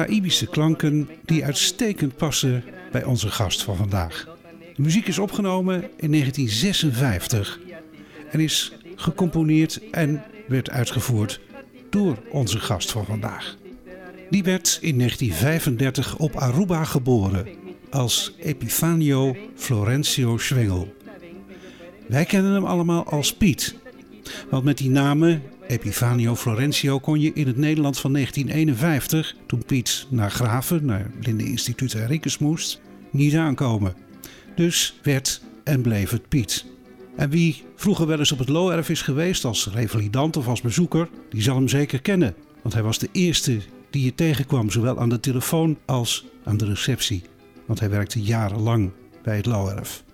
Caraïbische klanken die uitstekend passen bij onze gast van vandaag. De muziek is opgenomen in 1956 en is gecomponeerd en werd uitgevoerd door onze gast van vandaag. Die werd in 1935 op Aruba geboren als Epifanio Florencio Schwengel. Wij kennen hem allemaal als Piet. Want met die namen Epifanio Florencio kon je in het Nederland van 1951, toen Piet naar Graven, naar Blinde Instituut Henricus moest, niet aankomen. Dus werd en bleef het Piet. En wie vroeger wel eens op het Looerf is geweest als revalidant of als bezoeker, die zal hem zeker kennen. Want hij was de eerste die je tegenkwam, zowel aan de telefoon als aan de receptie. Want hij werkte jarenlang bij het Looerf.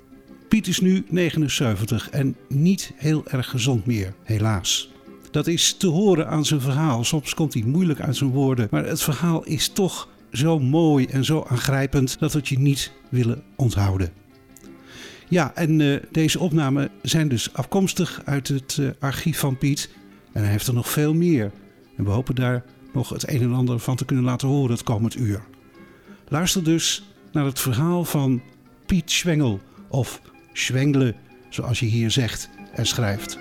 Piet is nu 79 en niet heel erg gezond meer, helaas. Dat is te horen aan zijn verhaal. Soms komt hij moeilijk uit zijn woorden, maar het verhaal is toch zo mooi en zo aangrijpend dat we het je niet willen onthouden. Ja, en uh, deze opnamen zijn dus afkomstig uit het uh, archief van Piet. En hij heeft er nog veel meer. En we hopen daar nog het een en ander van te kunnen laten horen het komend uur. Luister dus naar het verhaal van Piet Schwengel, of Schwengle, zoals je hier zegt en schrijft.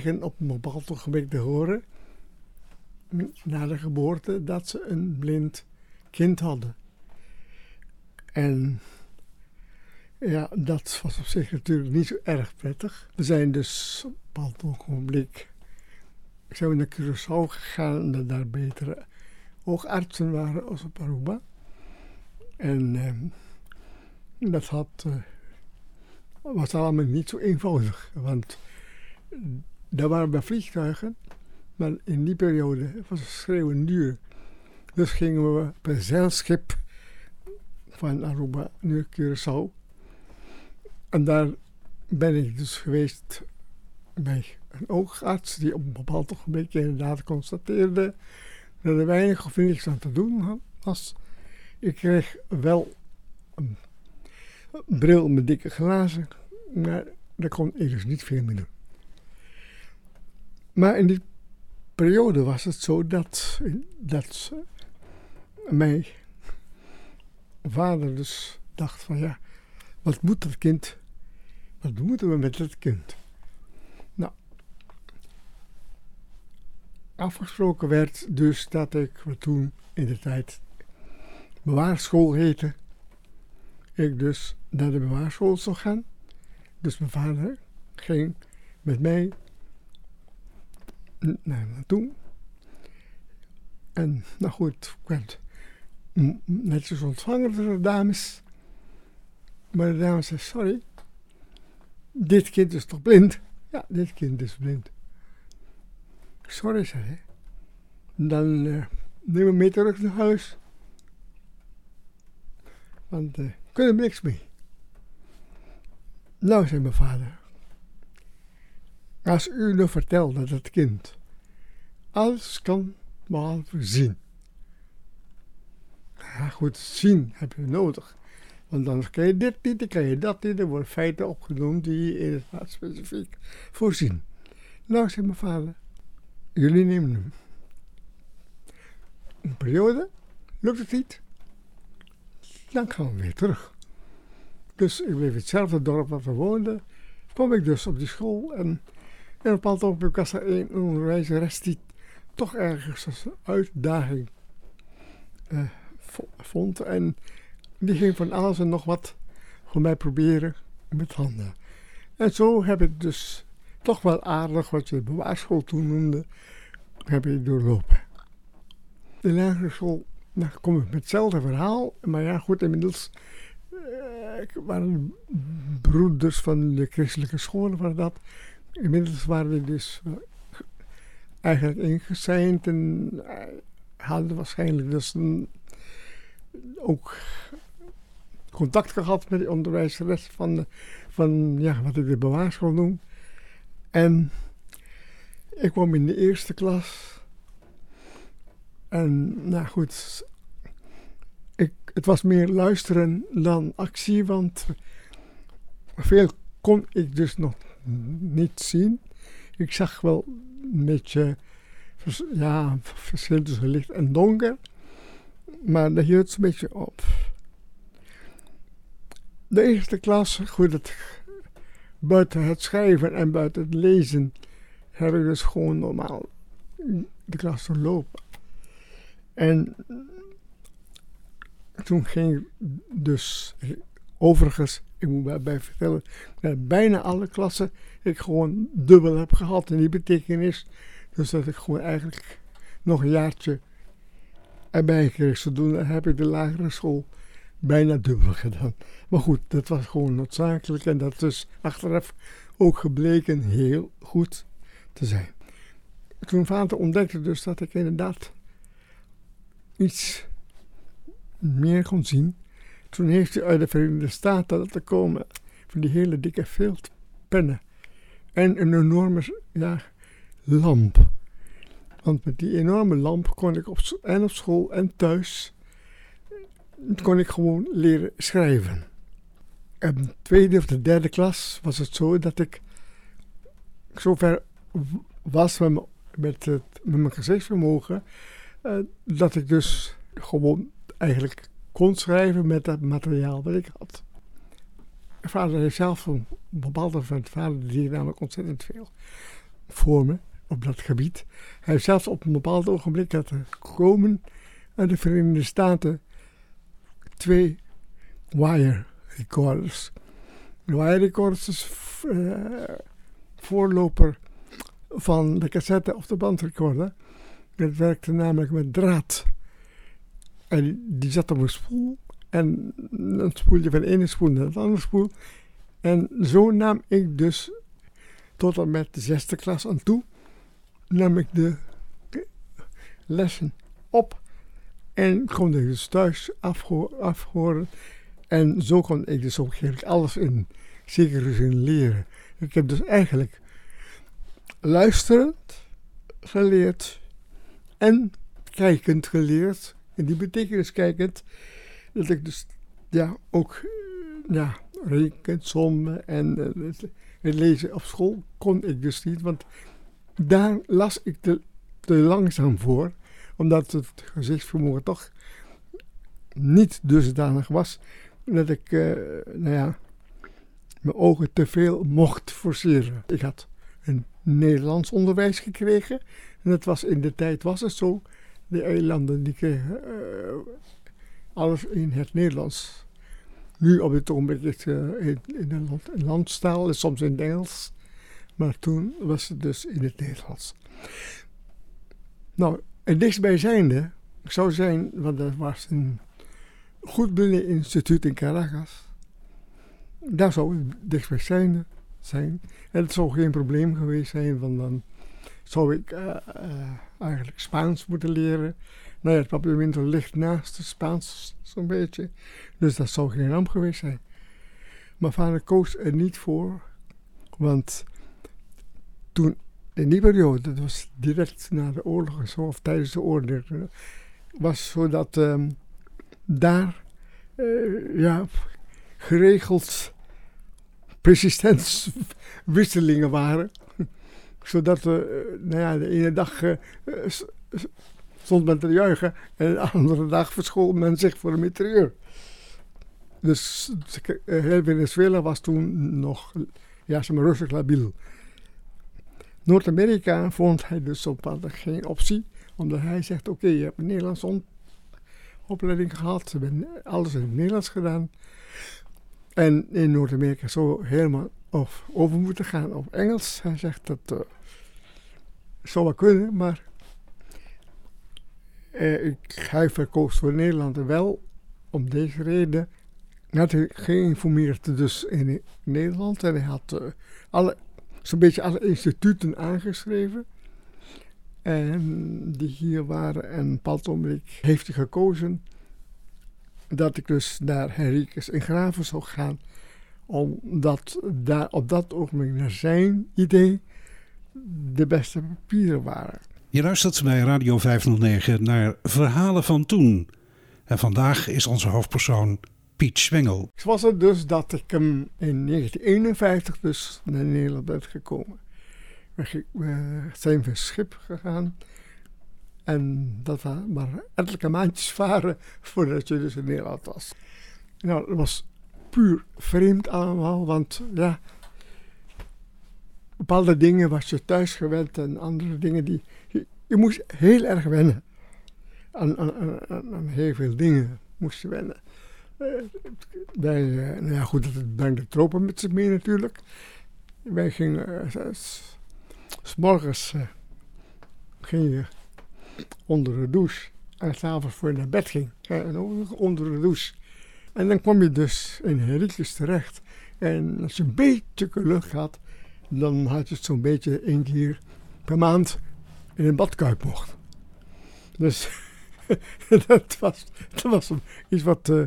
Kregen op een bepaald te horen, na de geboorte, dat ze een blind kind hadden. En ja, dat was op zich natuurlijk niet zo erg prettig. We zijn dus op een bepaald ogenblik zijn we naar Curaçao gegaan en daar betere oogartsen waren als op Aruba. En eh, dat had... Uh, was allemaal niet zo eenvoudig. Want daar waren we vliegtuigen, maar in die periode was het schreeuwen duur. Dus gingen we per zeilschip van Aruba naar Curaçao. En daar ben ik dus geweest bij een oogarts die op een bepaald ogenblik inderdaad constateerde dat er weinig of niks aan te doen was. Ik kreeg wel een bril met dikke glazen, maar daar kon ik dus niet veel meer doen. Maar in die periode was het zo dat, dat mijn vader dus dacht van ja, wat moet dat kind, wat moeten we met dat kind? Nou, afgesproken werd dus dat ik, wat toen in de tijd bewaarschool heette, ik dus naar de bewaarschool zou gaan. Dus mijn vader ging met mij naar naartoe. En nou goed, ik werd netjes ontvangen door de dames. Maar de dame zei, sorry, dit kind is toch blind? Ja, dit kind is blind. Sorry, zei hij. Dan uh, neem me mee terug naar huis. Want uh, kunnen we niks mee. Nou, zei mijn vader, als u nou vertelt dat het kind alles kan behalve zien. Ja, goed, zien heb je nodig. Want dan kan je dit niet, dan kan je dat niet. Er worden feiten opgenoemd die je inderdaad specifiek voorzien. Nou, zei mijn vader, jullie nemen hem. Een periode, lukt het niet, dan gaan we weer terug. Dus ik bleef hetzelfde dorp waar we woonden. Kwam ik dus op die school en, en op een was er een onderwijzeres die toch ergens als een uitdaging uh, vond. En die ging van alles en nog wat voor mij proberen met handen. En zo heb ik dus toch wel aardig wat je de bewaarschool toen noemde, heb ik doorlopen. De lagere school, nou kom ik met hetzelfde verhaal. Maar ja, goed, inmiddels uh, waren broeders van de christelijke scholen waren dat. Inmiddels waren we dus eigenlijk ingezeind en uh, hadden waarschijnlijk dus ook contact gehad met de onderwijzeres van, van ja, wat ik de bewaarschool noem. En ik kwam in de eerste klas. En nou goed, ik, het was meer luisteren dan actie, want veel kon ik dus nog niet zien. Ik zag wel een beetje ja, verschil tussen licht en donker, maar dat hield een beetje op. De eerste klas, goed, het, buiten het schrijven en buiten het lezen, heb ik dus gewoon normaal de klas doorlopen. En toen ging dus, overigens, ik moet bij vertellen, dat bijna alle klassen ik gewoon dubbel heb gehad. in die betekenis, dus dat ik gewoon eigenlijk nog een jaartje erbij kreeg. Zodoende heb ik de lagere school bijna dubbel gedaan. Maar goed, dat was gewoon noodzakelijk en dat is achteraf ook gebleken heel goed te zijn. Toen vader ontdekte dus dat ik inderdaad iets meer kon zien. Toen heeft hij uit de Verenigde Staten laten komen van die hele dikke veldpennen. En een enorme ja, lamp. Want met die enorme lamp kon ik op, en op school en thuis kon ik gewoon leren schrijven. In de tweede of de derde klas was het zo dat ik zover was met, met, mijn gezichtsvermogen, uh, dat ik dus gewoon eigenlijk kon schrijven met dat materiaal dat ik had. Mijn vader heeft zelf een bepaalde van het vader die namelijk ontzettend veel voor me op dat gebied. Hij heeft zelfs op een bepaald ogenblik dat er komen uit de Verenigde Staten twee wire recorders. De wire recorders is uh, voorloper van de cassette of de bandrecorder. Dat werkte namelijk met draad. En die zat op een spoel. En dan spoel je van de ene spoel naar de andere spoel. En zo nam ik dus tot en met de zesde klas aan toe, nam ik de lessen op. En kon ik dus thuis afhoren. En zo kon ik dus ook alles in zekere zin leren. Ik heb dus eigenlijk luisterend geleerd en kijkend geleerd in die betekenis kijkend, dat ik dus ja, ook eh, ja, sommen en uh, het lezen op school kon ik dus niet, want daar las ik te, te langzaam voor, omdat het gezichtsvermogen toch niet dusdanig was dat ik, uh, nou ja, mijn ogen te veel mocht forceren. Ik had een Nederlands onderwijs gekregen en dat was in de tijd was het zo de eilanden die kregen uh, alles in het Nederlands. Nu op dit ogenblik is het uh, in, in een, land, landstaal soms in het Engels. Maar toen was het dus in het Nederlands. Nou, het dichtstbijzijnde zou zijn, want dat was een instituut in Caracas. Daar zou het dichtstbijzijnde zijn. En het zou geen probleem geweest zijn, want dan zou ik uh, eigenlijk Spaans moeten leren. Nou ja, het papierwinter ligt naast het Spaans zo'n beetje. Dus dat zou geen ramp geweest zijn. Mijn vader koos er niet voor, want toen in die periode, dat was direct na de oorlog en zo, of tijdens de oorlog, was zo dat ehm, daar eh, ja, geregeld persistenswisselingen waren. Zodat uh, nou ja, de ene dag uh, stond men te juichen en de andere dag verschool men zich voor een mitrailleur. Dus heel Venezuela was toen nog ja, maar, rustig labiel. Noord-Amerika vond hij dus op geen optie, omdat hij zegt: Oké, je hebt een Nederlandse opleiding gehad, ze hebben alles in het Nederlands gedaan. En in Noord-Amerika zo helemaal of over moeten gaan op Engels. Hij zegt dat uh, zou wel kunnen, maar uh, ik, hij verkoos voor Nederland wel om deze reden. Had geïnformeerd dus in Nederland en hij had uh, alle, zo'n beetje alle instituten aangeschreven. En die hier waren. En op heeft hij gekozen dat ik dus naar Henricus in Graven zou gaan. Omdat daar op dat ogenblik naar zijn idee de beste papieren waren. Je luistert bij Radio 509 naar Verhalen van Toen. En vandaag is onze hoofdpersoon Piet Zwengel. Het was het dus dat ik hem in 1951 dus naar Nederland ben gekomen. We zijn van schip gegaan. En dat we maar ettelijke maandjes varen voordat je dus in Nederland was. Nou, dat was puur vreemd allemaal, want ja, bepaalde dingen was je thuis gewend en andere dingen die... Je, moest heel erg wennen. Aan, aan, heel veel dingen moest je wennen. Uh, wij, uh, nou ja goed, dat brengt de tropen met zich mee natuurlijk. Wij gingen, uh, morgens ging je onder de douche en s'avonds voor naar bed ging. En onder de douche. En dan kwam je dus in Henricus terecht. En als je een beetje lucht had, dan had je het zo'n beetje één keer per maand in een badkuip mocht. Dus dat was, dat was iets wat, uh,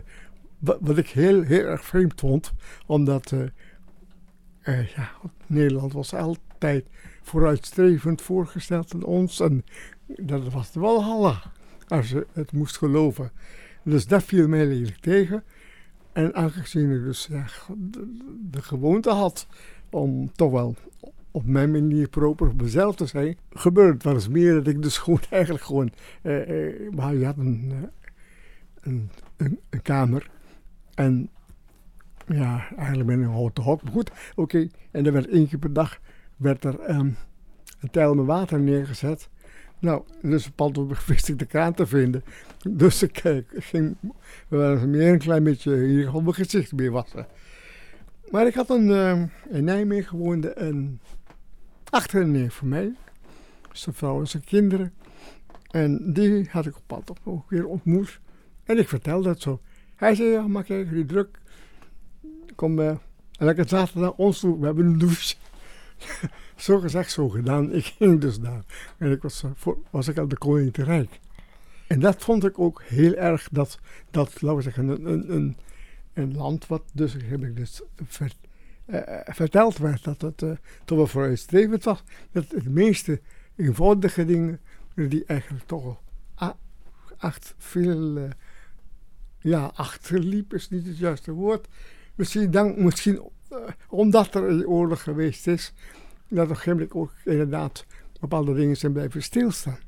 wat, wat, ik heel, heel erg vreemd vond. Omdat uh, ja, Nederland was altijd vooruitstrevend voorgesteld aan ons. En dat was wel halla, als je het moest geloven. Dus dat viel mij lelijk tegen. En aangezien ik dus ja, de, gewoonte had om toch wel op mijn manier proper op mezelf te zijn, gebeurde het wel eens meer dat ik dus gewoon eigenlijk gewoon... Eh, eh, maar je had een, eh, een, een, een, kamer en ja, eigenlijk ben ik een houten hok. Maar goed, oké. En er werd één keer per dag werd er um, een tijl met water neergezet. Nou, dus op pad ik de kraan te vinden. Dus ik, ik ging meer een klein beetje hier op mijn gezicht mee wassen. Maar ik had een, uh, in Nijmegen woonde een achterneef van mij. Zijn vrouw en zijn kinderen. En die had ik op pad ook weer ontmoet. En ik vertelde dat zo. Hij zei, ja, maar kijk, die druk. Kom, uh, en ik zaterdag ons toe, we hebben een douche. zo gezegd, zo gedaan. Ik ging dus daar. En ik was, eh, was ik aan de Koning te Rijk. En dat vond ik ook heel erg, dat, dat laten we zeggen, een, een, een land wat dus, heb ik dus ver, uh, verteld werd, dat het toch wel vooruitstrevend was. Dat het meeste eenvoudige dingen, die eigenlijk toch acht, veel, uh, ja, achterliep is niet het juiste woord. Misschien, dank, misschien omdat er een oorlog geweest is, dat op een ook inderdaad bepaalde dingen zijn blijven stilstaan.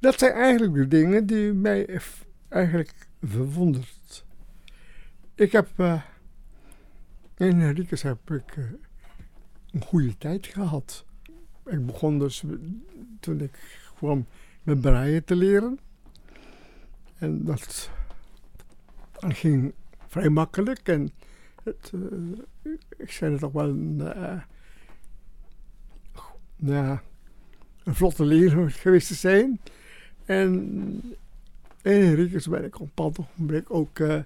Dat zijn eigenlijk de dingen die mij eigenlijk verwondert. Ik heb uh, in Henricus heb ik uh, een goede tijd gehad. Ik begon dus toen ik kwam met breien te leren. En dat ging vrij makkelijk. En het, uh, ik zei het ook wel een, ja, een vlotte leer geweest te zijn. En in Henricus ben ik op ogenblik ook... Uh,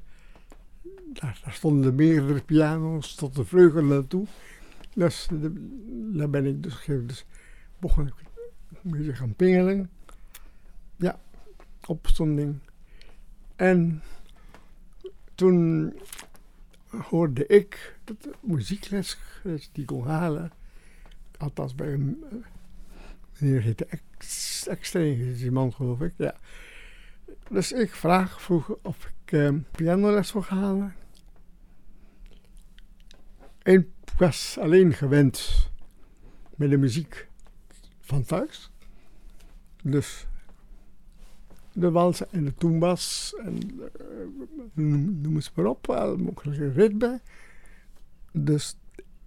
daar, daar, stonden meerdere piano's tot de vleugel naartoe. Dus de, daar ben ik dus, dus begon ik een beetje gaan pingelen. Ja, opstonding. En toen hoorde ik dat de muziekles die kon halen, althans bij een eh, meneer heette Ex- Extreme, die man geloof ik, ja. Dus ik vraag vroeg of ik eh, pianoles wil halen. En was alleen gewend met de muziek van thuis. Dus de wals en de toembas en eh, noem, noem eens maar op, wel mogelijke ritme. Dus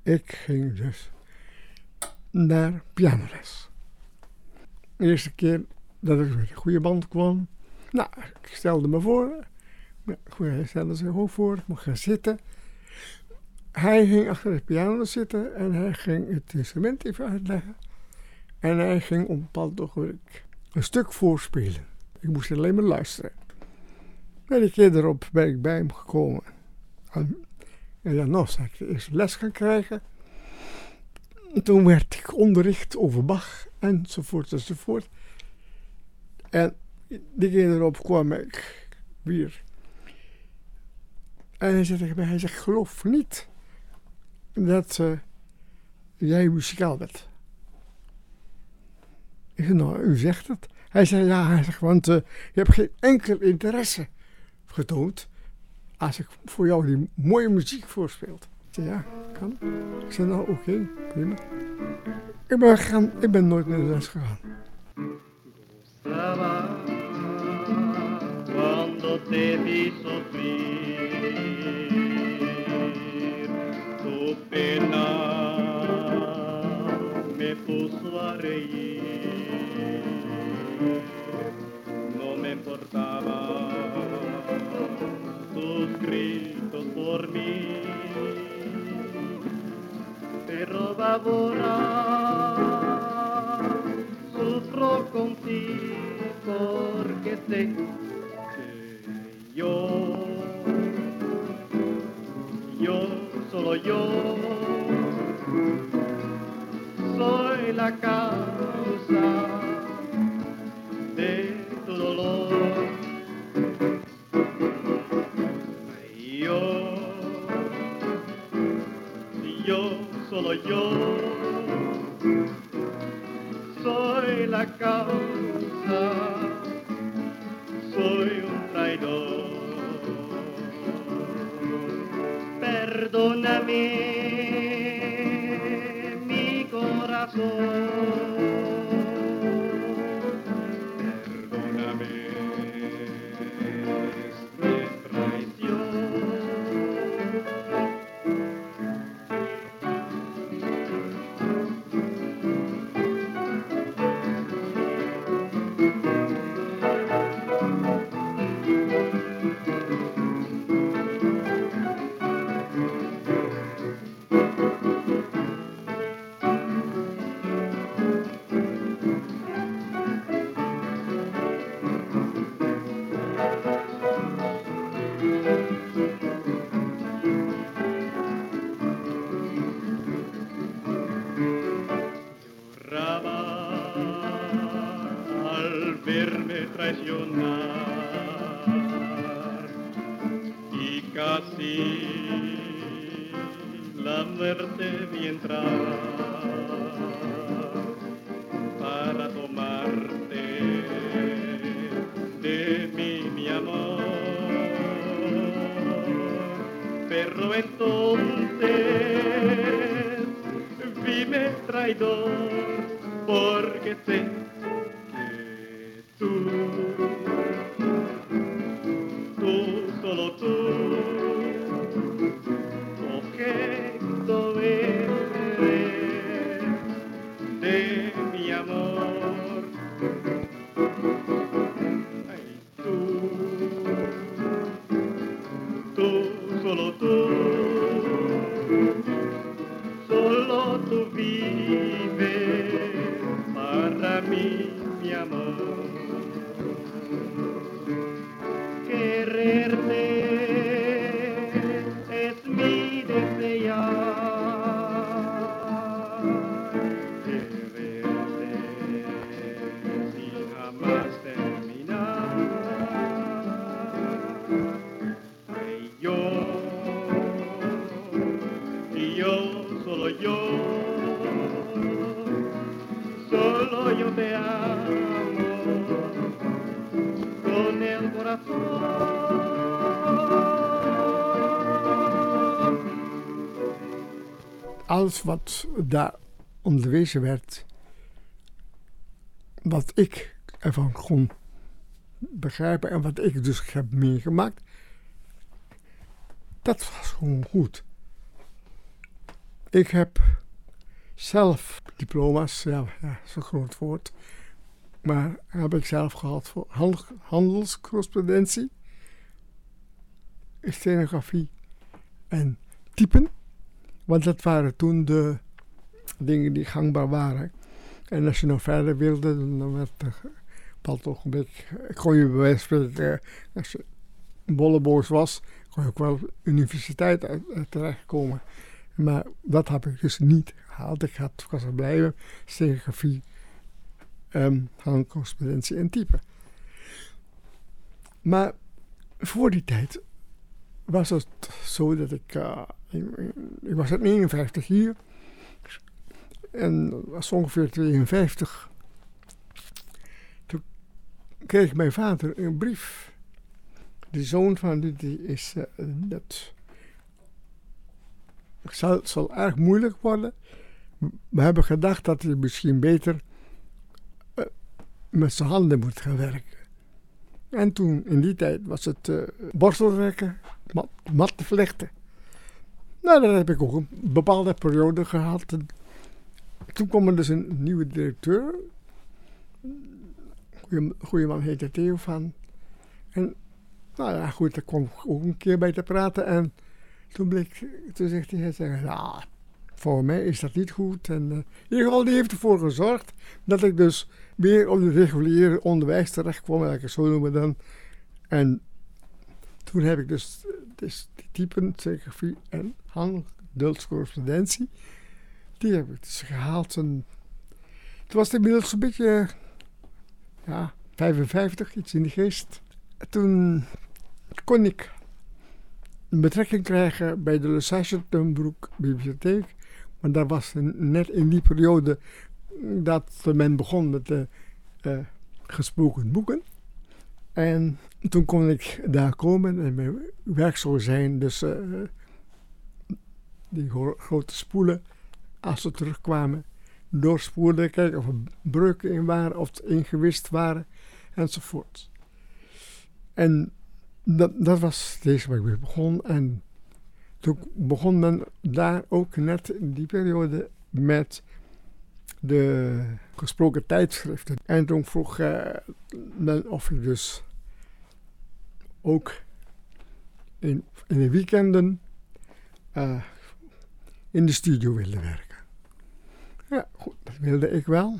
ik ging dus naar pianoles. De eerste keer dat ik met een goede band kwam, nou, ik stelde me voor. Hij stelde zich ook voor, ik mocht gaan zitten. Hij ging achter de piano zitten en hij ging het instrument even uitleggen. En hij ging op een bepaald ogenblik een stuk voorspelen. Ik moest alleen maar luisteren. En een keer erop ben ik bij hem gekomen. En, en dan nog zou ik de eerste les gaan krijgen. En toen werd ik onderricht over Bach enzovoort enzovoort. En die keer erop kwam ik weer. En hij zei hij zegt, geloof niet dat eh, jij muzikaal bent. Ik zei, nou, u zegt het. Hij zei, ja, hij zegt, want eh, je hebt geen enkel interesse getoond als ik voor jou die mooie muziek voorspeelt. Ik zei, ja, kan. Ik zei, nou, oké, prima. Ik ben, gegaan, ik ben nooit naar de les gegaan. Tu pena me puso importaba tus gritos por mí. Pero ahora sufro contigo porque sé que yo, yo, solo yo, alles wat daar onderwezen werd, wat ik ervan kon begrijpen en wat ik dus heb meegemaakt, dat was gewoon goed. Ik heb zelf diploma's, ja, ja een groot woord, maar heb ik zelf gehad voor handel, handelscorrespondentie, stenografie en typen. Want dat waren toen de dingen die gangbaar waren. En als je nog verder wilde, dan werd er op een ogenblik, kon je wijze van spreken, als je bolleboos was, kon je ook wel universiteit uit, uit terechtkomen. Maar dat heb ik dus niet gehaald. Ik had, was blijven, stenografie, um, handcorrespondentie en typen. Maar voor die tijd was het zo dat ik, uh, ik, was in 51 hier en was ongeveer 52. Toen kreeg mijn vader een brief. De zoon van die, is uh, net. Het zal, zal erg moeilijk worden. We hebben gedacht dat hij misschien beter uh, met zijn handen moet gaan werken. En toen, in die tijd, was het uh, borstelrekken, mat, matten vlechten. Nou, dat heb ik ook een bepaalde periode gehad. En toen kwam er dus een nieuwe directeur. Goeie, goeie man heette Theo van. En nou ja, goed, daar kwam ik ook een keer bij te praten. En toen, bleek, toen zegt hij, hij zei, ja, voor mij is dat niet goed. En uh, in ieder geval, die heeft ervoor gezorgd dat ik dus weer op het reguliere onderwijs terecht kwam, ik zo noemen dan. En toen heb ik dus, dus typen, telegrafie en handelscorrespondentie, die heb ik dus gehaald. En het was inmiddels een beetje, ja, 55, iets in de geest. Toen kon ik een betrekking krijgen bij de Lesage Tumbroek Bibliotheek. Want daar was net in die periode dat men begon met de uh, gesproken boeken. En toen kon ik daar komen en mijn werk zou zijn, dus uh, die grote spoelen, als ze terugkwamen, doorspoelen, kijken of er breuken in waren, of ingewist waren, enzovoort. En dat, dat was deze waar ik begon. En toen begon men daar ook net in die periode met de gesproken tijdschriften. En toen vroeg uh, men of ik dus ook in, de weekenden uh, in de studio wilde werken. Ja, goed, dat wilde ik wel.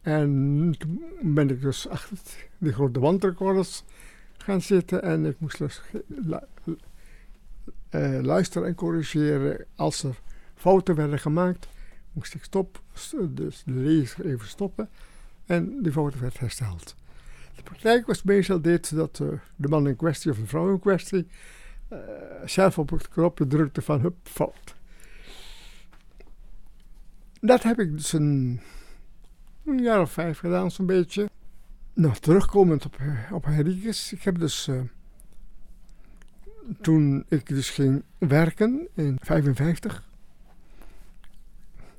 En toen ben ik dus achter de grote wandrecorders gaan zitten en ik moest dus uh, luisteren en corrigeren als er fouten werden gemaakt moest ik stop, dus de lezer even stoppen en de foto werd hersteld. De praktijk was meestal dit dat uh, de man in kwestie of de vrouw in kwestie uh, zelf op het knopje drukte van hup, fout. Dat heb ik dus een, een jaar of vijf gedaan, zo'n beetje. Nou, terugkomend op, eh, op Henriques. Ik heb dus toen ik dus ging werken in 55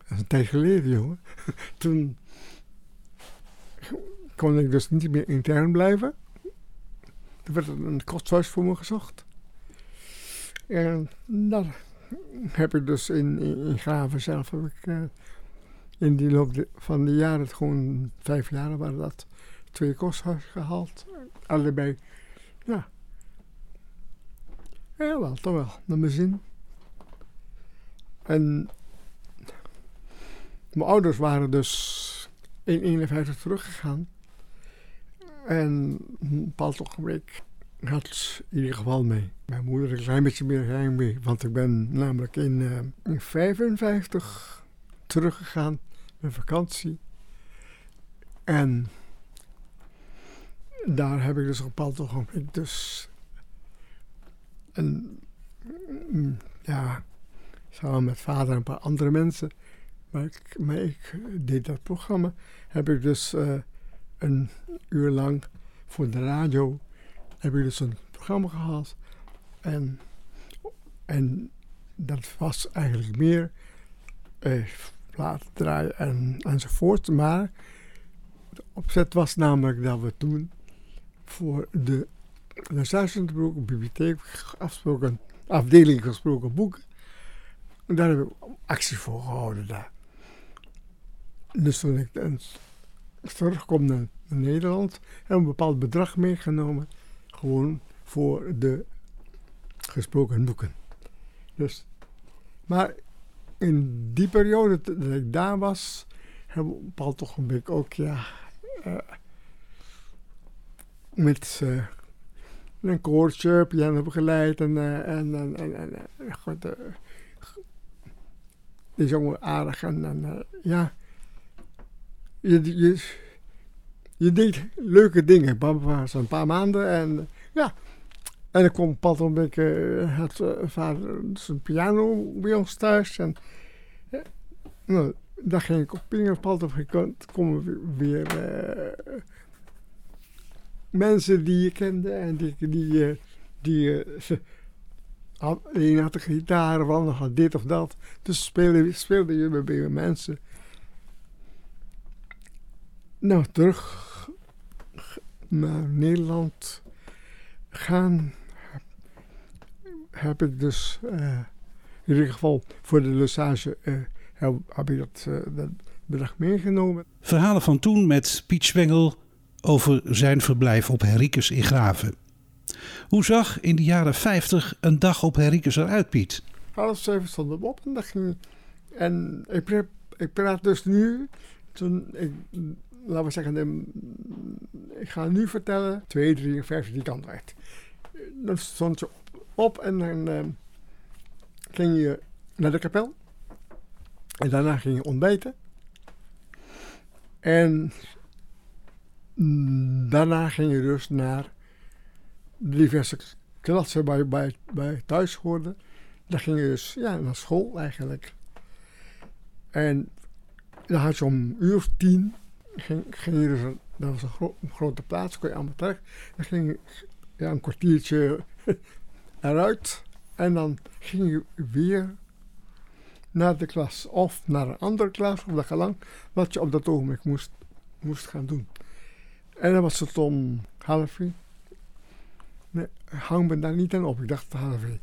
dat is een tijd geleden, jongen. Toen kon ik dus niet meer intern blijven. Er werd een kosthuis voor me gezocht. En daar heb ik dus in, in, Graven zelf, uh, in die loop van de jaren, gewoon vijf jaar waren dat, twee kosthuizen gehaald. Allebei, ja. Ja, wel, toch wel, naar mijn zin. En mijn ouders waren dus in 51 teruggegaan. En op een bepaald ogenblik had in ieder geval mee. Mijn moeder een klein beetje meer geheim mee. Want ik ben namelijk in, uh, in 55 teruggegaan met vakantie. En daar heb ik dus op een bepaald ogenblik dus... En ja, samen met vader en een paar andere mensen maar ik, maar ik deed dat programma. Heb ik dus uh, een uur lang voor de radio heb ik dus een programma gehad. En, en dat was eigenlijk meer eh, platen draaien en, enzovoort. Maar de opzet was namelijk dat we toen voor de, de bibliotheek afgesproken, afdeling gesproken boeken. En daar hebben we actie voor gehouden daar. Dus toen ik dan terugkom naar, Nederland, we een bepaald bedrag meegenomen. Gewoon voor de gesproken boeken. Dus, maar in die periode dat ik daar was, hebben we op een bepaald ogenblik ook ja, eh, met eh, een koortje, piano begeleid en, eh, en, en, en, en goed, die aardig en, en ja, je, je, je deed leuke dingen. Papa was een paar maanden en ja, en dan kwam Pat beetje, had vader zijn piano bij ons thuis. En ja, nou, daar ging ik op op gekund. komen weer, weer uh, mensen die je kende en die, die, uh, die had, de had een gitaar, of ander had dit of dat. Dus speelde, speelde je bij mensen. Nou, terug naar Nederland gaan heb ik dus uh, in ieder geval voor de Lesage uh, heb, ik dat, uh, dat bedrag meegenomen. Verhalen van toen met Piet Zwengel over zijn verblijf op Henricus in Graven. Hoe zag in de jaren 50 een dag op Henricus eruit, Piet? Half zeven stond ik op en, dag, en ik, ik praat dus nu, toen ik, laten we zeggen, ik ga nu vertellen, twee, drie, vijf, die kant uit. Dan stond je op en dan uh, ging je naar de kapel. En daarna ging je ontbijten. En daarna ging je dus naar diverse klassen je bij, bij thuis hoorde. Dan ging je dus ja, naar school eigenlijk. En dan had je om uur of tien, ging, ging je dus, een, dat was een, gro een, grote plaats, kon je allemaal terecht. Dan ging je ja, een kwartiertje eruit en dan ging je weer naar de klas of naar een andere klas of dat gelang wat je op dat ogenblik moest, moest gaan doen. En dan was het om half vier. Nee, hang me daar niet aan op, ik dacht half vier.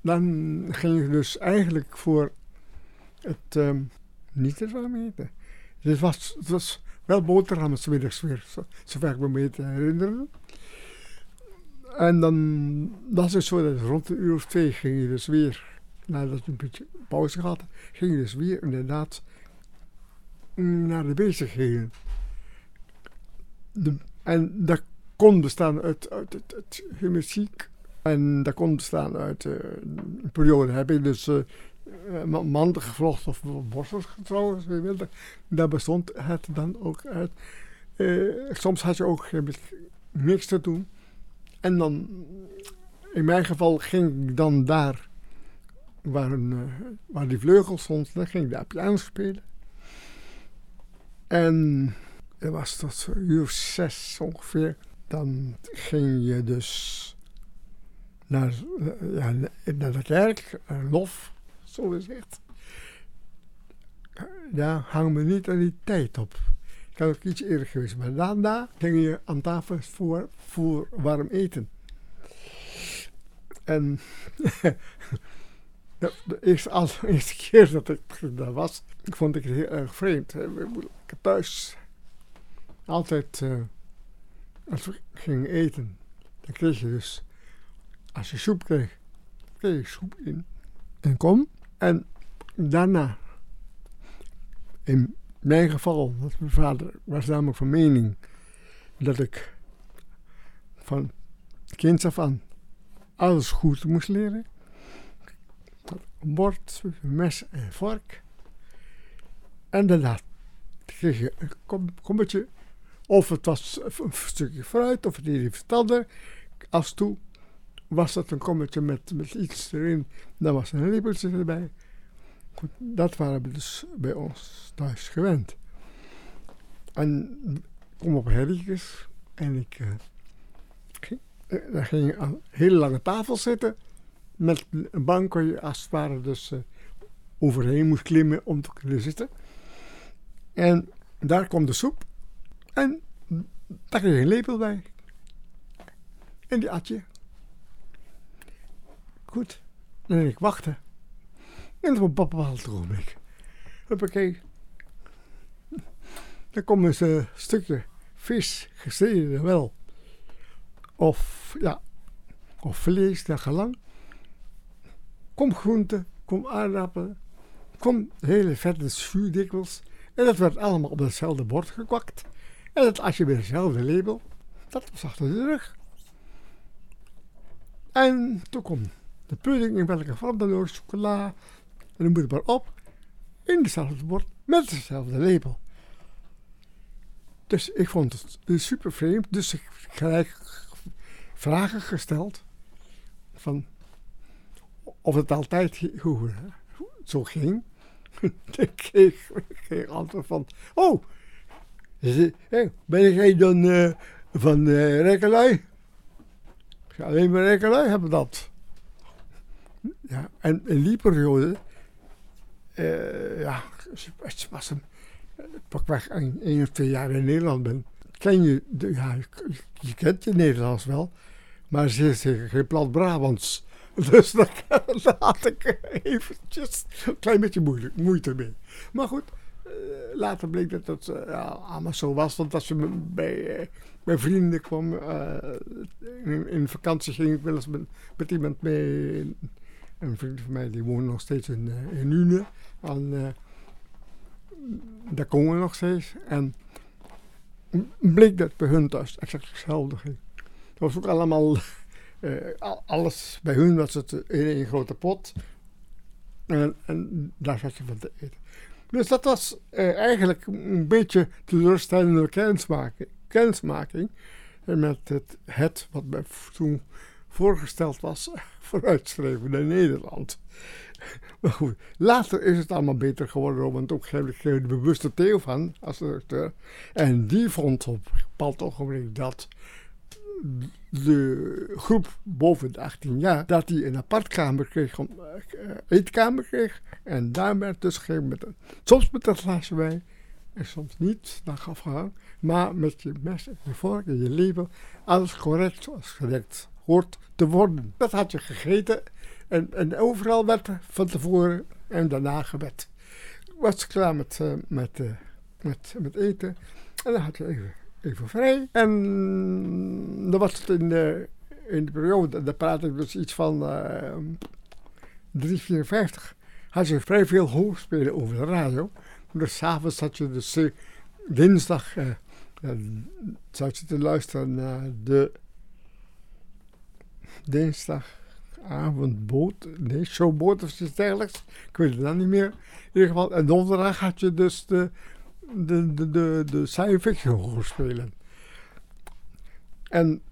Dan ging je dus eigenlijk voor het um, niet het warm eten. Het was, het was wel boterhammen smiddags weer, zo, zover ik me mee te herinneren. En dan was het zo dat rond een uur of twee ging je dus weer, nadat je een beetje pauze gehad had, ging je dus weer inderdaad naar de bezigheden. De, en dat kon bestaan uit, uit. En dat kon bestaan uit uh, een periode heb dus uh, manden gevlochten of borstels wilde. Daar bestond het dan ook uit. Uh, soms had je ook niks te doen. En dan, in mijn geval, ging ik dan daar waar, een, uh, waar die vleugel stond, dan ging ik daar piano spelen. En dat was tot een uur zes ongeveer. Dan ging je dus naar, naar de kerk, naar lof, zo gezegd. Daar hang me niet aan die tijd op. Ik had ook iets eerder geweest. Maar daarna ging je aan tafel voor, voor warm eten. En de, eerste, al, de eerste keer dat ik daar was, vond ik het heel erg vreemd. Ik heb thuis altijd, uh, als we gingen eten, dan kreeg je dus, als je soep kreeg, kreeg je soep in en kom. En daarna, in mijn geval, dat mijn vader was namelijk van mening dat ik van kind af aan alles goed moest leren. Bord, mes en vork. En daarna kreeg je een kom kommetje. Of het was een stukje fruit, of het een verstander. Als toe was dat een kommetje met, met iets erin. Dan was een lepeltje erbij. Goed, dat waren we dus bij ons thuis gewend. En ik kom op Herriekes en ik uh, ging, uh, daar ging aan een hele lange tafel zitten. met een bank waar je als het ware dus eh, overheen moest klimmen om te kunnen zitten. En daar kwam de soep. En daar kreeg je een lepel bij. En die at je. Goed. Dan ik wachten. En op een ogenblik. Huppakee. Dan komt een eh, stukje vis gesneden wel. Of ja, of vlees, naar gelang. Kom groente, kom aardappelen, kom hele vette dikwijls. En dat werd allemaal op hetzelfde bord gekwakt. En dat als je bij hetzelfde label, dat was achter de rug. En toen kwam de pudding in welke vorm dan ook, chocola, en dan moet het maar op, in hetzelfde bord, met hetzelfde label. Dus ik vond het super vreemd, dus ik gelijk vragen gesteld van of het altijd zo ging. ik kreeg geen antwoord van, oh, ben jij dan uh, van uh, Rekkelui? Alleen maar Rekkelui hebben dat. Ja, en in die periode, uh, ja, het was een, pakweg één of twee jaar in Nederland ben, ken je, de, ja, je, kent je Nederlands wel, maar ze zeggen geen plat Brabants. Dus daar, had ik eventjes een klein beetje moeilijk, moeite mee. Maar goed, uh, later bleek dat het uh, allemaal zo was. Want als je bij, bij vrienden kwam, in, in, vakantie ging ik wel eens met iemand mee. Een vriend van mij die woont nog steeds in, in Une. En, daar komen we nog steeds. En bleek dat bij hun thuis exact hetzelfde ging. Het was ook allemaal uh, alles bij hun was het in een grote pot. En, en, daar zat je van te eten. Dus dat was eigenlijk een beetje teleurstellende kennismaking, kennismaking met het, het wat mij toen voorgesteld was vooruitschreven naar Nederland. Maar goed, later is het allemaal beter geworden, want ook heb ik de bewuste Theo van als directeur. En die vond op een bepaald ogenblik dat de groep boven de 18 jaar, dat hij een apartkamer kreeg, een uh, eetkamer kreeg. En daar werd dus met een, soms met een glaasje wijn en soms niet, dan gaf aan. Maar met je mes en je vork en je leven, alles correct zoals gedekt hoort te worden. Dat had je gegeten en, en overal werd van tevoren en daarna gebed. Was klaar met, uh, met, uh, met, met eten en dan had je even even vrij. En dan was het in de, in de periode, daar praat ik dus iets van uh, 354, had je vrij veel hoogspelen over de radio. Dus s'avonds had je dus dinsdag, zat je te luisteren naar de dinsdagavondboot, nee, showboot of iets dergelijks. Ik weet het dan niet meer. In ieder geval, en donderdag had je dus de de, de, de, de science fiction spelen. En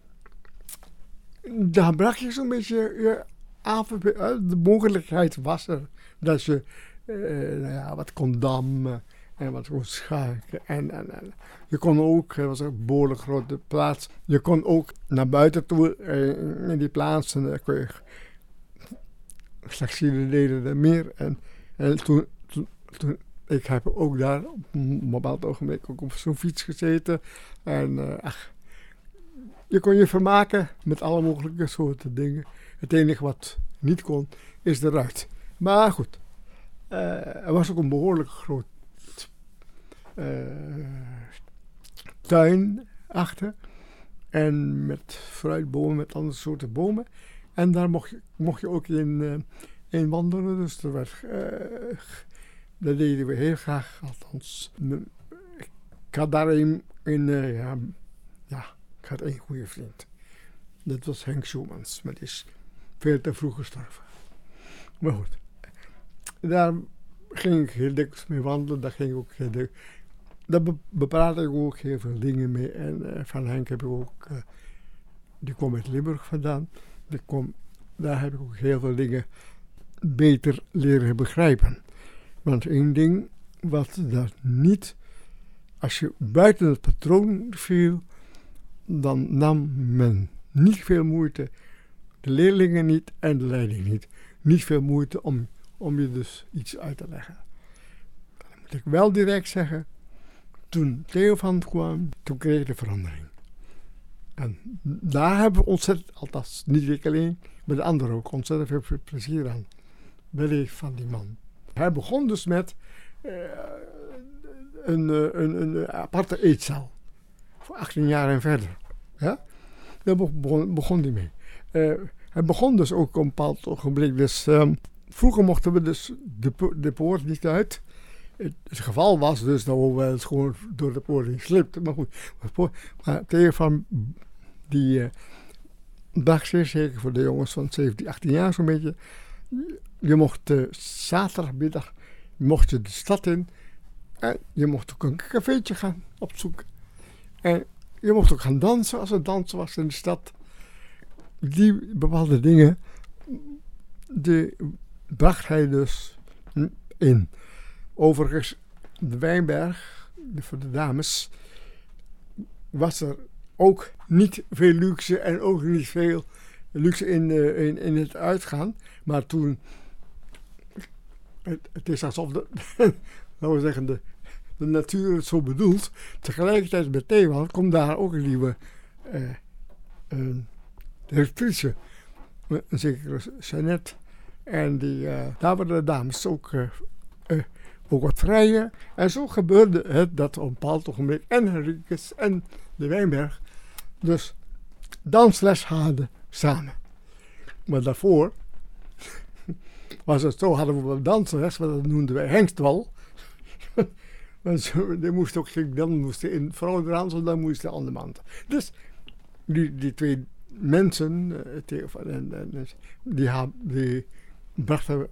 daar bracht je zo'n beetje je avond, de mogelijkheid was er dat je eh, nou ja, wat kon dammen en wat kon schaken. En, en, en je kon ook, het was een behoorlijk grote plaats, je kon ook naar buiten toe eh, in die plaatsen. Daar kon je, deden er meer. En, en toen, toen, ik heb ook daar op een bepaald ook op zo'n fiets gezeten. En uh, ach, je kon je vermaken met alle mogelijke soorten dingen. Het enige wat niet kon, is eruit. Maar goed, uh, er was ook een behoorlijk groot tuin achter. En met fruitbomen, met andere soorten bomen. En daar mocht je, mocht je ook in, in wandelen. Dus er werd dat deden we heel graag, althans. Ik had daar een, ja, ja, ik had één goede vriend. Dat was Henk Schumans, maar die is veel te vroeg gestorven. Maar goed, daar ging ik heel dikwijls mee wandelen. Daar ging ik ook heel dik, daar bepraat ik ook heel veel dingen mee. En uh, van Henk heb ik ook, uh, die kwam uit Limburg vandaan. Die kom, daar heb ik ook heel veel dingen beter leren begrijpen. Want één ding wat dat niet, als je buiten het patroon viel, dan nam men niet veel moeite de leerlingen niet en de leiding niet. Niet veel moeite om, om je dus iets uit te leggen. Dan moet ik wel direct zeggen, toen Theo van kwam, toen kreeg de verandering. En daar hebben we ontzettend, althans niet ik alleen, maar de anderen ook, ontzettend veel plezier aan beleefd van die man. Hij begon dus met eh, een, eh, een, een aparte eetzaal. Voor 18 jaar en verder. Ja? Daar begon, begon hij mee. Eh, hij begon dus ook op een bepaald ogenblik. Dus, ehm, vroeger mochten we dus de, de poort niet uit. Het, het geval was dus dat eens gewoon door de poort slipten. Maar goed, maar, tegen van die eh dag zeker voor de jongens van 17, 18 jaar zo'n beetje. Je mocht eh, zaterdagmiddag mocht je de stad in. En je mocht ook een cafeetje gaan opzoeken. En je mocht ook gaan dansen als er dansen was in de stad. Die bepaalde dingen, die bracht hij dus in. Overigens, de Wijnberg, voor de dames, was er ook niet veel luxe en ook niet veel luxe in, eh, in, in het uitgaan. Maar toen, het, is alsof de, laten we zeggen, de, natuur het zo bedoelt. Tegelijkertijd met Theewald komt daar ook een nieuwe eh, een directrice, een zekere Jeannette. En die, eh, daar waren de dames ook, eh, ook wat vrijer. En zo gebeurde het dat op een bepaald ogenblik en Henricus en de Wijnberg dus dansles hadden samen. Maar daarvoor was het zo, hadden we wel dansles, maar dat noemden wij hengstwal. die moest ook, dan moesten in vrouwen dansen, dan moesten de andere man. Dus die, die twee mensen, eh, en, en, die, ha- die brachten,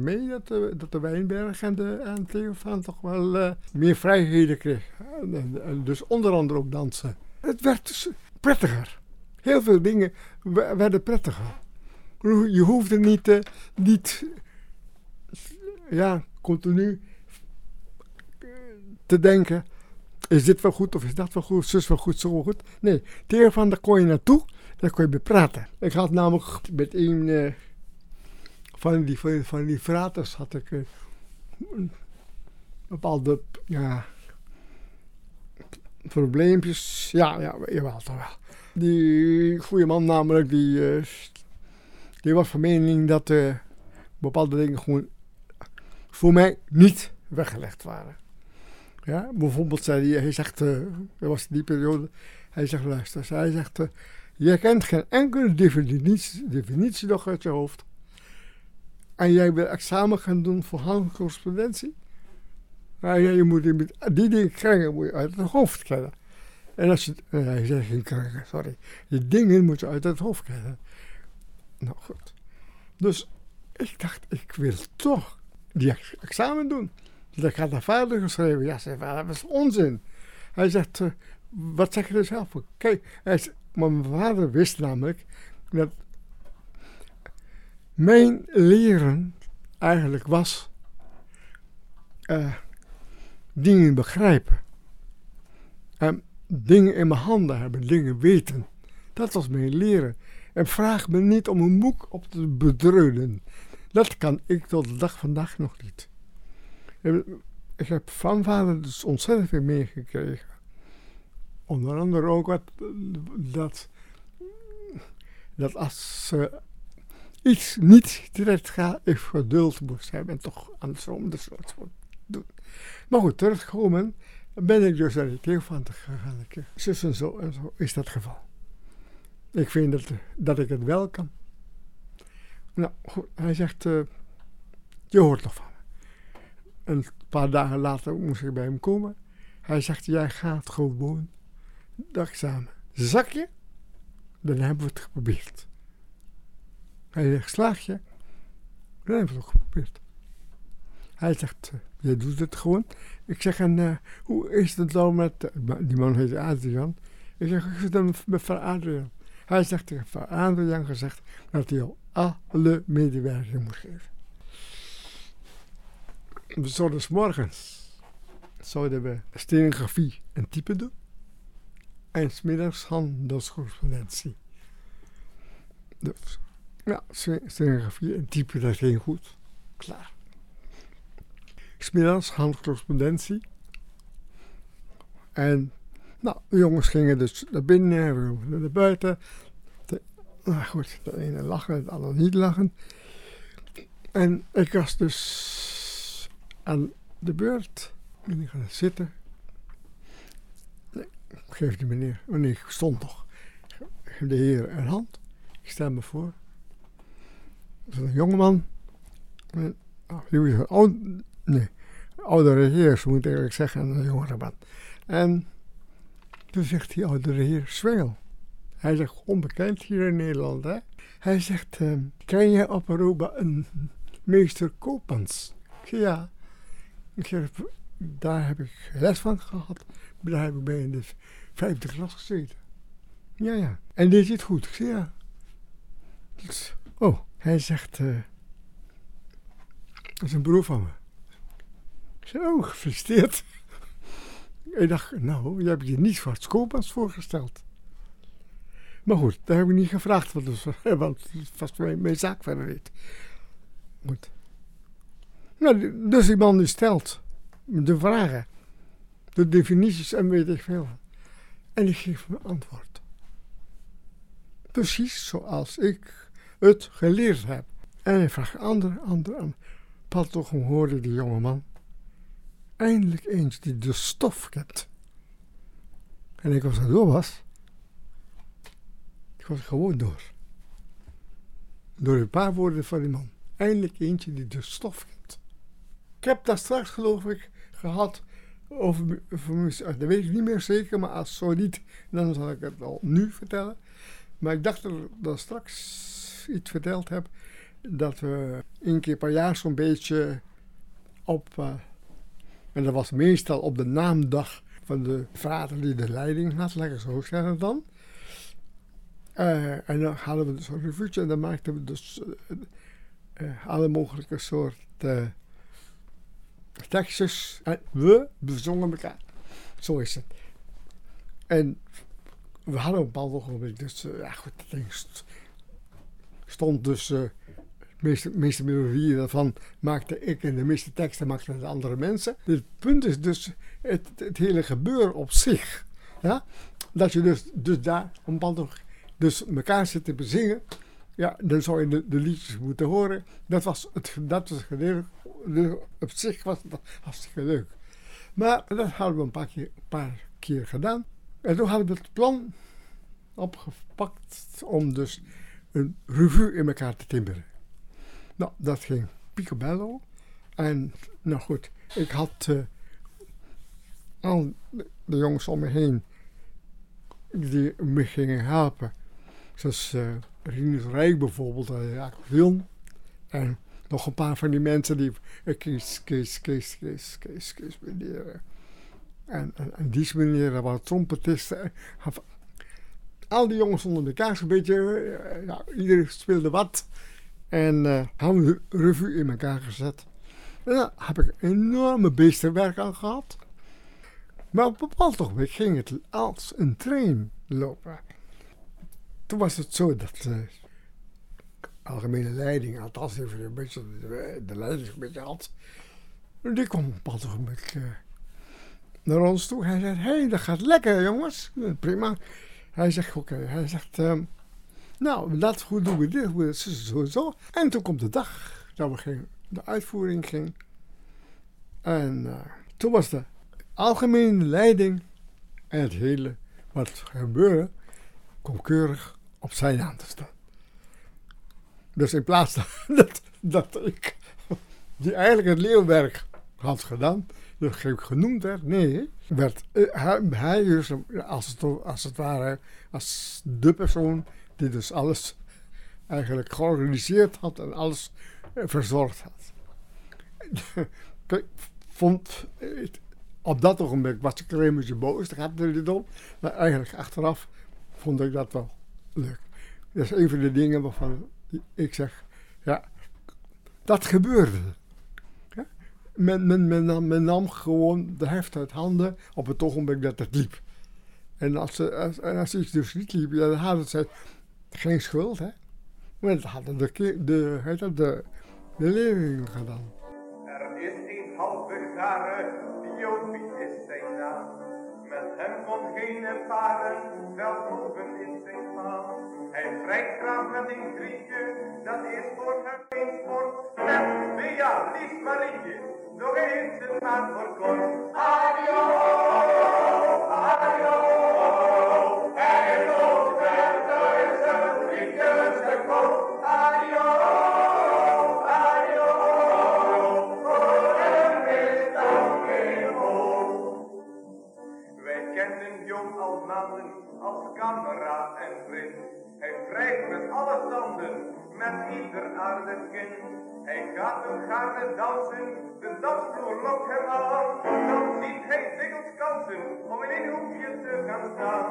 mee dat dat de Wijnberg en, de, en van toch wel eh, meer vrijheden kreeg. Dus onder andere ook dansen. Het werd dus prettiger. Heel veel dingen we- werden prettiger. Je hoefde niet, eh, niet ja, continu eh, te denken, is dit wel goed of is dat wel goed, zus wel goed, zo goed. Nee, van daar kon je naartoe en daar kon je mee praten. Ik had namelijk met eh, van, die, van, van die fraters had ik eh, een bepaalde, ja, probleempjes. Ja, ja, jawel, toch wel. Die goede man namelijk, die, eh, die was van mening dat eh, bepaalde dingen gewoon voor mij niet weggelegd waren. Ja, bijvoorbeeld zei hij, hij zegt, dat was die periode, hij zegt, luister, hij zegt, je kent geen enkele definitie, definitie nog uit je hoofd. En jij wil examen gaan doen voor handcorrespondentie? Nou, ja, je moet die, dingen krijgen, moet je uit het hoofd kennen. En als je, eh, hij zei geen krijgen, sorry. Die dingen moet je uit het hoofd kennen. Nou goed. Dus ik dacht, ik wil toch die ex- examen doen. Ik had naar vader geschreven. Ja, zei vader, dat is onzin. Hij zegt, eh, wat zeg je er zelf voor? Kijk, mijn vader wist namelijk dat mijn leren eigenlijk was eh, dingen begrijpen. En dingen in mijn handen hebben, dingen weten. Dat was mijn leren. En vraag me niet om een boek op te bedreunen. Dat kan ik tot de dag vandaag nog niet. Ik heb van vader dus ontzettend veel meegekregen. Onder andere ook dat, dat als eh, iets niet direct gaat, ik geduld moest hebben en toch andersom de soort moet doen. Maar goed, teruggekomen ben ik dus naar de. Ik, eh, Zus en zo en zo is dat geval. Ik vind dat, dat ik het wel kan. Nou, goed, hij zegt, eh, je hoort nog van me. Een paar dagen later moest ik bij hem komen. Hij zegt, jij gaat gewoon dat examen. Zak je? Dan hebben we het geprobeerd. Hij zegt, slaag je? Dan hebben we ook geprobeerd. Hij zegt, eh, jij doet het gewoon. Ik zeg, en eh, hoe is het dan met... eh, die man heet Adrian. Ik zeg, hoe is het dan met Van Adrian? Hij zegt tegen Van Adrian gezegd dat hij al alle medewerking moest geven. We zouden morgens zouden we stenografie en typen doen. En smiddags handelscorrespondentie. Dus, ja, stenografie en typen, dat ging goed. Klaar. Smiddags handcorrespondentie. En nou, de jongens gingen dus naar binnen, naar buiten. De, nou goed, de ene lachen, de andere niet lachen. En ik was dus aan de beurt. En ik ga zitten. Geef die meneer. Oh nee, ik stond. Geef de heer een hand. Ik stel me voor. Dat is een jongeman. En, oh, die is een oud, nee, oudere heer, zo moet ik eigenlijk zeggen, en een jongere man. En toen zegt die oudere heer Zwengel. Hij zegt, onbekend hier in Nederland, hè. Hij zegt, ehm, ken je op Aruba een meester Koopmans? Ik zeg, ja. Ik zeg, daar heb ik les van gehad. Daar heb ik bij in de vijfde klas gezeten. Ja, ja. En die zit goed. Ik zeg, ja. Oh, hij zegt, eh, dat is een broer van me. Ik zeg, oh, gefeliciteerd. Ik dacht, nou, je hebt je niet voor Skopas voorgesteld. Maar goed, daar heb ik niet gevraagd, want, het was mijn, mijn zaak verder niet. Goed. Nou, dus die man die stelt de vragen, de definities en weet ik veel. En ik geef me antwoord. Precies zoals ik het geleerd heb. En hij vraagt ander, ander, ander. Pas toch hoorde die jonge man eindelijk eens die de stof kent. En ik was er door was, ik was gewoon door. Door een paar woorden van die man. Eindelijk eentje die de stof kent. Ik heb daar straks geloof ik gehad over, over dat weet ik niet meer zeker, maar als zo niet, dan zal ik het al nu vertellen. Maar ik dacht dat ik dat straks iets verteld heb, dat we één keer per jaar zo'n beetje op... Uh, en dat was meestal op de naamdag van de vader die de leiding had, lekker zo zeggen dan. Uh, en dan hadden we dus een revuutje en dan maakten we dus uh, alle mogelijke soorten tekstjes. En we bezongen elkaar. Zo is het. En we hadden een bepaald ogenblik, dus ja goed, dat stond dus meeste, meeste melodieën daarvan maakte ik en de meeste teksten maakten de andere mensen. Het punt is dus het, hele gebeuren op zich. Ja? Dat je dus, dus daar een band dus elkaar zit te bezingen. Ja, dan zou je de, de, liedjes moeten horen. Dat was het, dat was op zich was het hartstikke leuk. Maar dat hadden we een paar keer gedaan. En toen hadden we het plan opgepakt om dus een revue in elkaar te timmeren. Nou, dat ging picobello. En nou goed, ik had uh, al de jongens om me heen die me gingen helpen. Zoals uh, Rijk bijvoorbeeld, uh, ja, film. En nog een paar van die mensen die Kees, Kees, Kees, Kees, Kees, Kees meneer. En, en, die meneer, waren trompetisten. Al die jongens onder elkaar zo'n beetje, ja, iedereen speelde wat. En uh, we de revue in elkaar gezet. En daar heb ik enorme beestenwerk aan gehad. Maar op een bepaald ogenblik ging het als een trein lopen. Toen was het zo dat de algemene leiding, althans even een beetje de, leiding een beetje had, die kwam op een bepaald uh, naar ons toe. Hij zei, hé, hey, dat gaat lekker jongens. Prima. Hij zegt, oké, hij zegt... Uh, nou, dat, hoe doen we dit? Hoe zo, zo. En toen komt de dag dat we gingen, de uitvoering ging. En uh, toen was de algemene leiding en het hele wat gebeurde, kwam keurig op zijn naam te staan. Dus in plaats dat, dat ik, die eigenlijk het leeuwwerk had gedaan, genoemd werd, nee, werd uh, hij, hij dus als het, het ware, als de persoon die dus alles eigenlijk georganiseerd had en alles verzorgd had. vond, op dat ogenblik was ik er een beetje boos, daar gaat het niet om. Maar eigenlijk achteraf vond ik dat wel leuk. Dat is een van de dingen waarvan ik zeg, ja, dat gebeurde. Men, men, men, nam, men nam gewoon de heft uit handen op het ogenblik dat het liep. En als, als, als iets dus niet liep, dan hadden ze geen schuld, hè. Maar dat hadden de, de, dat, de, de leerlingen gedaan. Er is een halve gare, Jopie is zijn naam. Met hem komt geen paren, Veldhoven is zijn naam. Hij vrijt graag met een grietje, dat is voor hem geen sport. Met Bea, lief Marietje, nog eens een maand voor kort. Adio, adio, hij loopt met duizend grietjes te kop. Adio, al maanden als kameraad en vriend. Hij vrijt met alle tanden, met ieder aardig kind. Hij gaat hem gaarne dansen, de dansvloer lokt hem aan. Dan ziet hij dikwijls kansen om in een hoekje te gaan staan.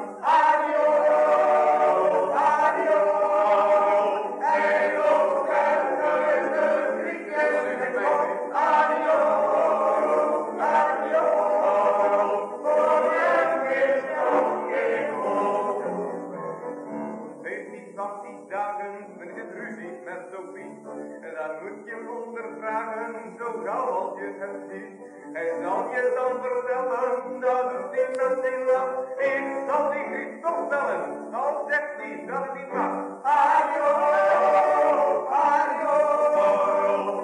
Hij zal je dan vertellen, dat het niet met zijn lach. Ik zal die griet toch bellen, al zegt hij dat het niet mag. Adio, adio,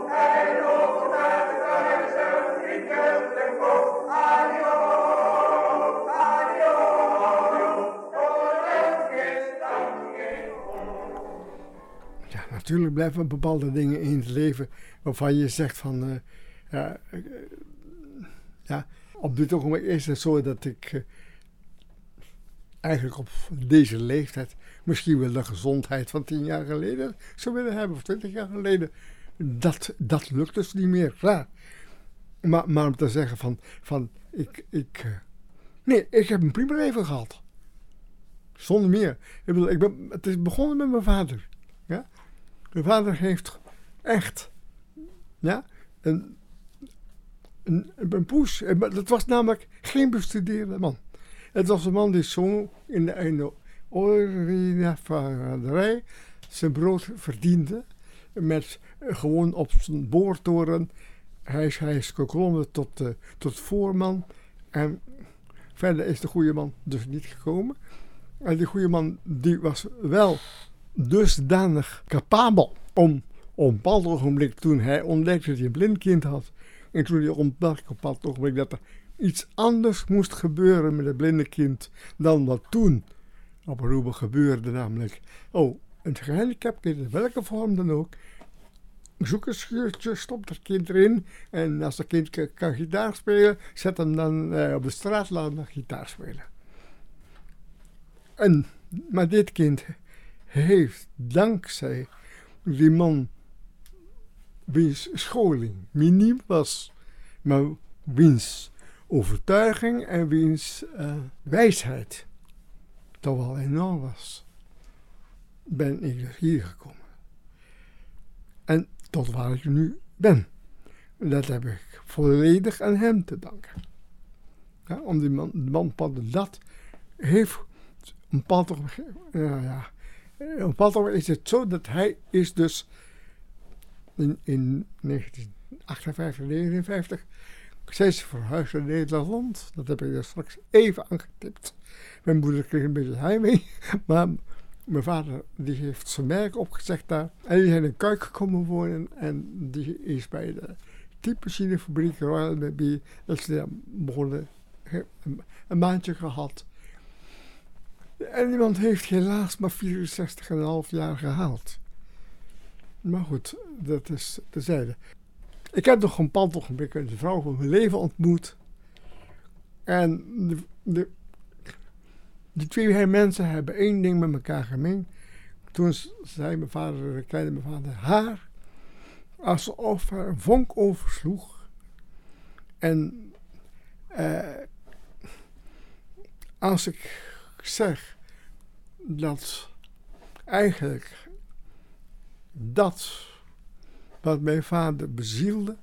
hij loopt met duizend grietjes te kop. Adio, adio, voor hem is dan geen Ja, natuurlijk blijven bepaalde dingen in het leven waarvan je zegt van... eh, ja, eh, op dit ogenblik is het zo dat ik eh, eigenlijk op deze leeftijd misschien wel de gezondheid van tien jaar geleden zou willen hebben, of twintig jaar geleden. Dat, dat lukt dus niet meer. Ja. Maar, maar om te zeggen van, van ik, ik, eh, nee, ik heb een prima leven gehad. Zonder meer. Ik ben, het is begonnen met mijn vader. Ja? Mijn vader heeft echt ja, een, een, poes. En Dat was namelijk geen bestudeerde man. Het was een man die zo in de, in de olieraffinaderij zijn brood verdiende. Met eh, gewoon op zijn boortoren. Hij is, hij is geklommen tot, eh, tot voorman. En verder is de goede man dus niet gekomen. En die goede man die was wel dusdanig capabel om op een bepaald ogenblik, toen hij ontdekte dat hij een blind kind had, en toen hij ontdekte op ogenblik dat er iets anders moest gebeuren met het blinde kind dan wat toen op Aruba gebeurde, namelijk, oh, een gehandicapt kind, in welke vorm dan ook, zoek een schuurtje, stop dat kind erin en als dat kind kan, gitaar spelen, zet hem dan eh, op de straat, laat hem gitaar spelen. En, maar dit kind heeft dankzij die man wiens scholing miniem was, maar wiens overtuiging en wiens eh, wijsheid toch wel enorm was, ben ik dus hier gekomen. En tot waar ik nu ben. Dat heb ik volledig aan hem te danken. Ja, om die man, de man dat heeft een ja, ja, op een bepaald ogenblik is het zo dat hij is dus in, in 1958, 59 zijn ze verhuisd naar Nederland. Dat heb ik er straks even aangetipt. Mijn moeder kreeg een beetje heimwee, maar mijn vader die heeft zijn merk opgezegd daar. En die zijn in Kuik gekomen wonen en die is bij de typemachinefabriek Royal Baby. Dat ze daar begonnen, een maandje gehad. En iemand heeft helaas maar 64,5 jaar gehaald. Maar goed, dat is terzijde. Ik heb nog een bepaald ogenblik een vrouw van mijn leven ontmoet. En de, de, die twee mensen hebben één ding met elkaar gemeen. Toen zei mijn vader, kleine mijn vader, haar alsof er een vonk oversloeg. En eh, als ik zeg dat eigenlijk dat wat mijn vader bezielde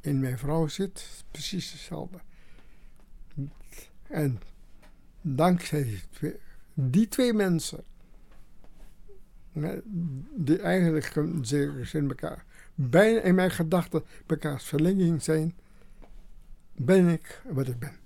in mijn vrouw zit, precies hetzelfde. En dankzij die twee, mensen die eigenlijk in elkaar bijna in mijn gedachten elkaars verlenging zijn, ben ik wat ik ben.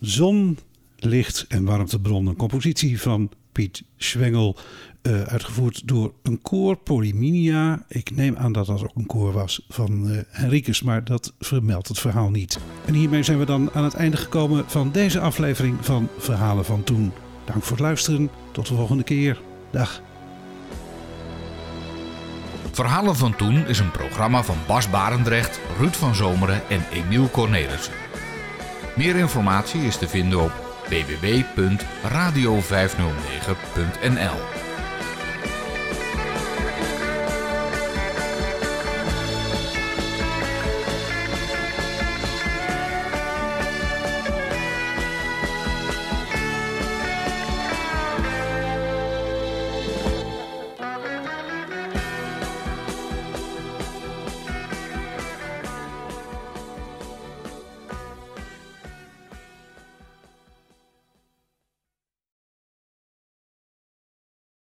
Zon, licht en warmtebron. Een compositie van Piet Schwengel. eh, uitgevoerd door een koor, Polyminia. Ik neem aan dat dat ook een koor was van eh Henricus, maar dat vermeldt het verhaal niet. En hiermee zijn we dan aan het einde gekomen van deze aflevering van Verhalen van Toen. Dank voor het luisteren. Tot de volgende keer. Dag. Verhalen van Toen is een programma van Bas Barendrecht, Ruud van Zomeren en Emiel Cornelissen. Meer informatie is te vinden op www.radio509.nl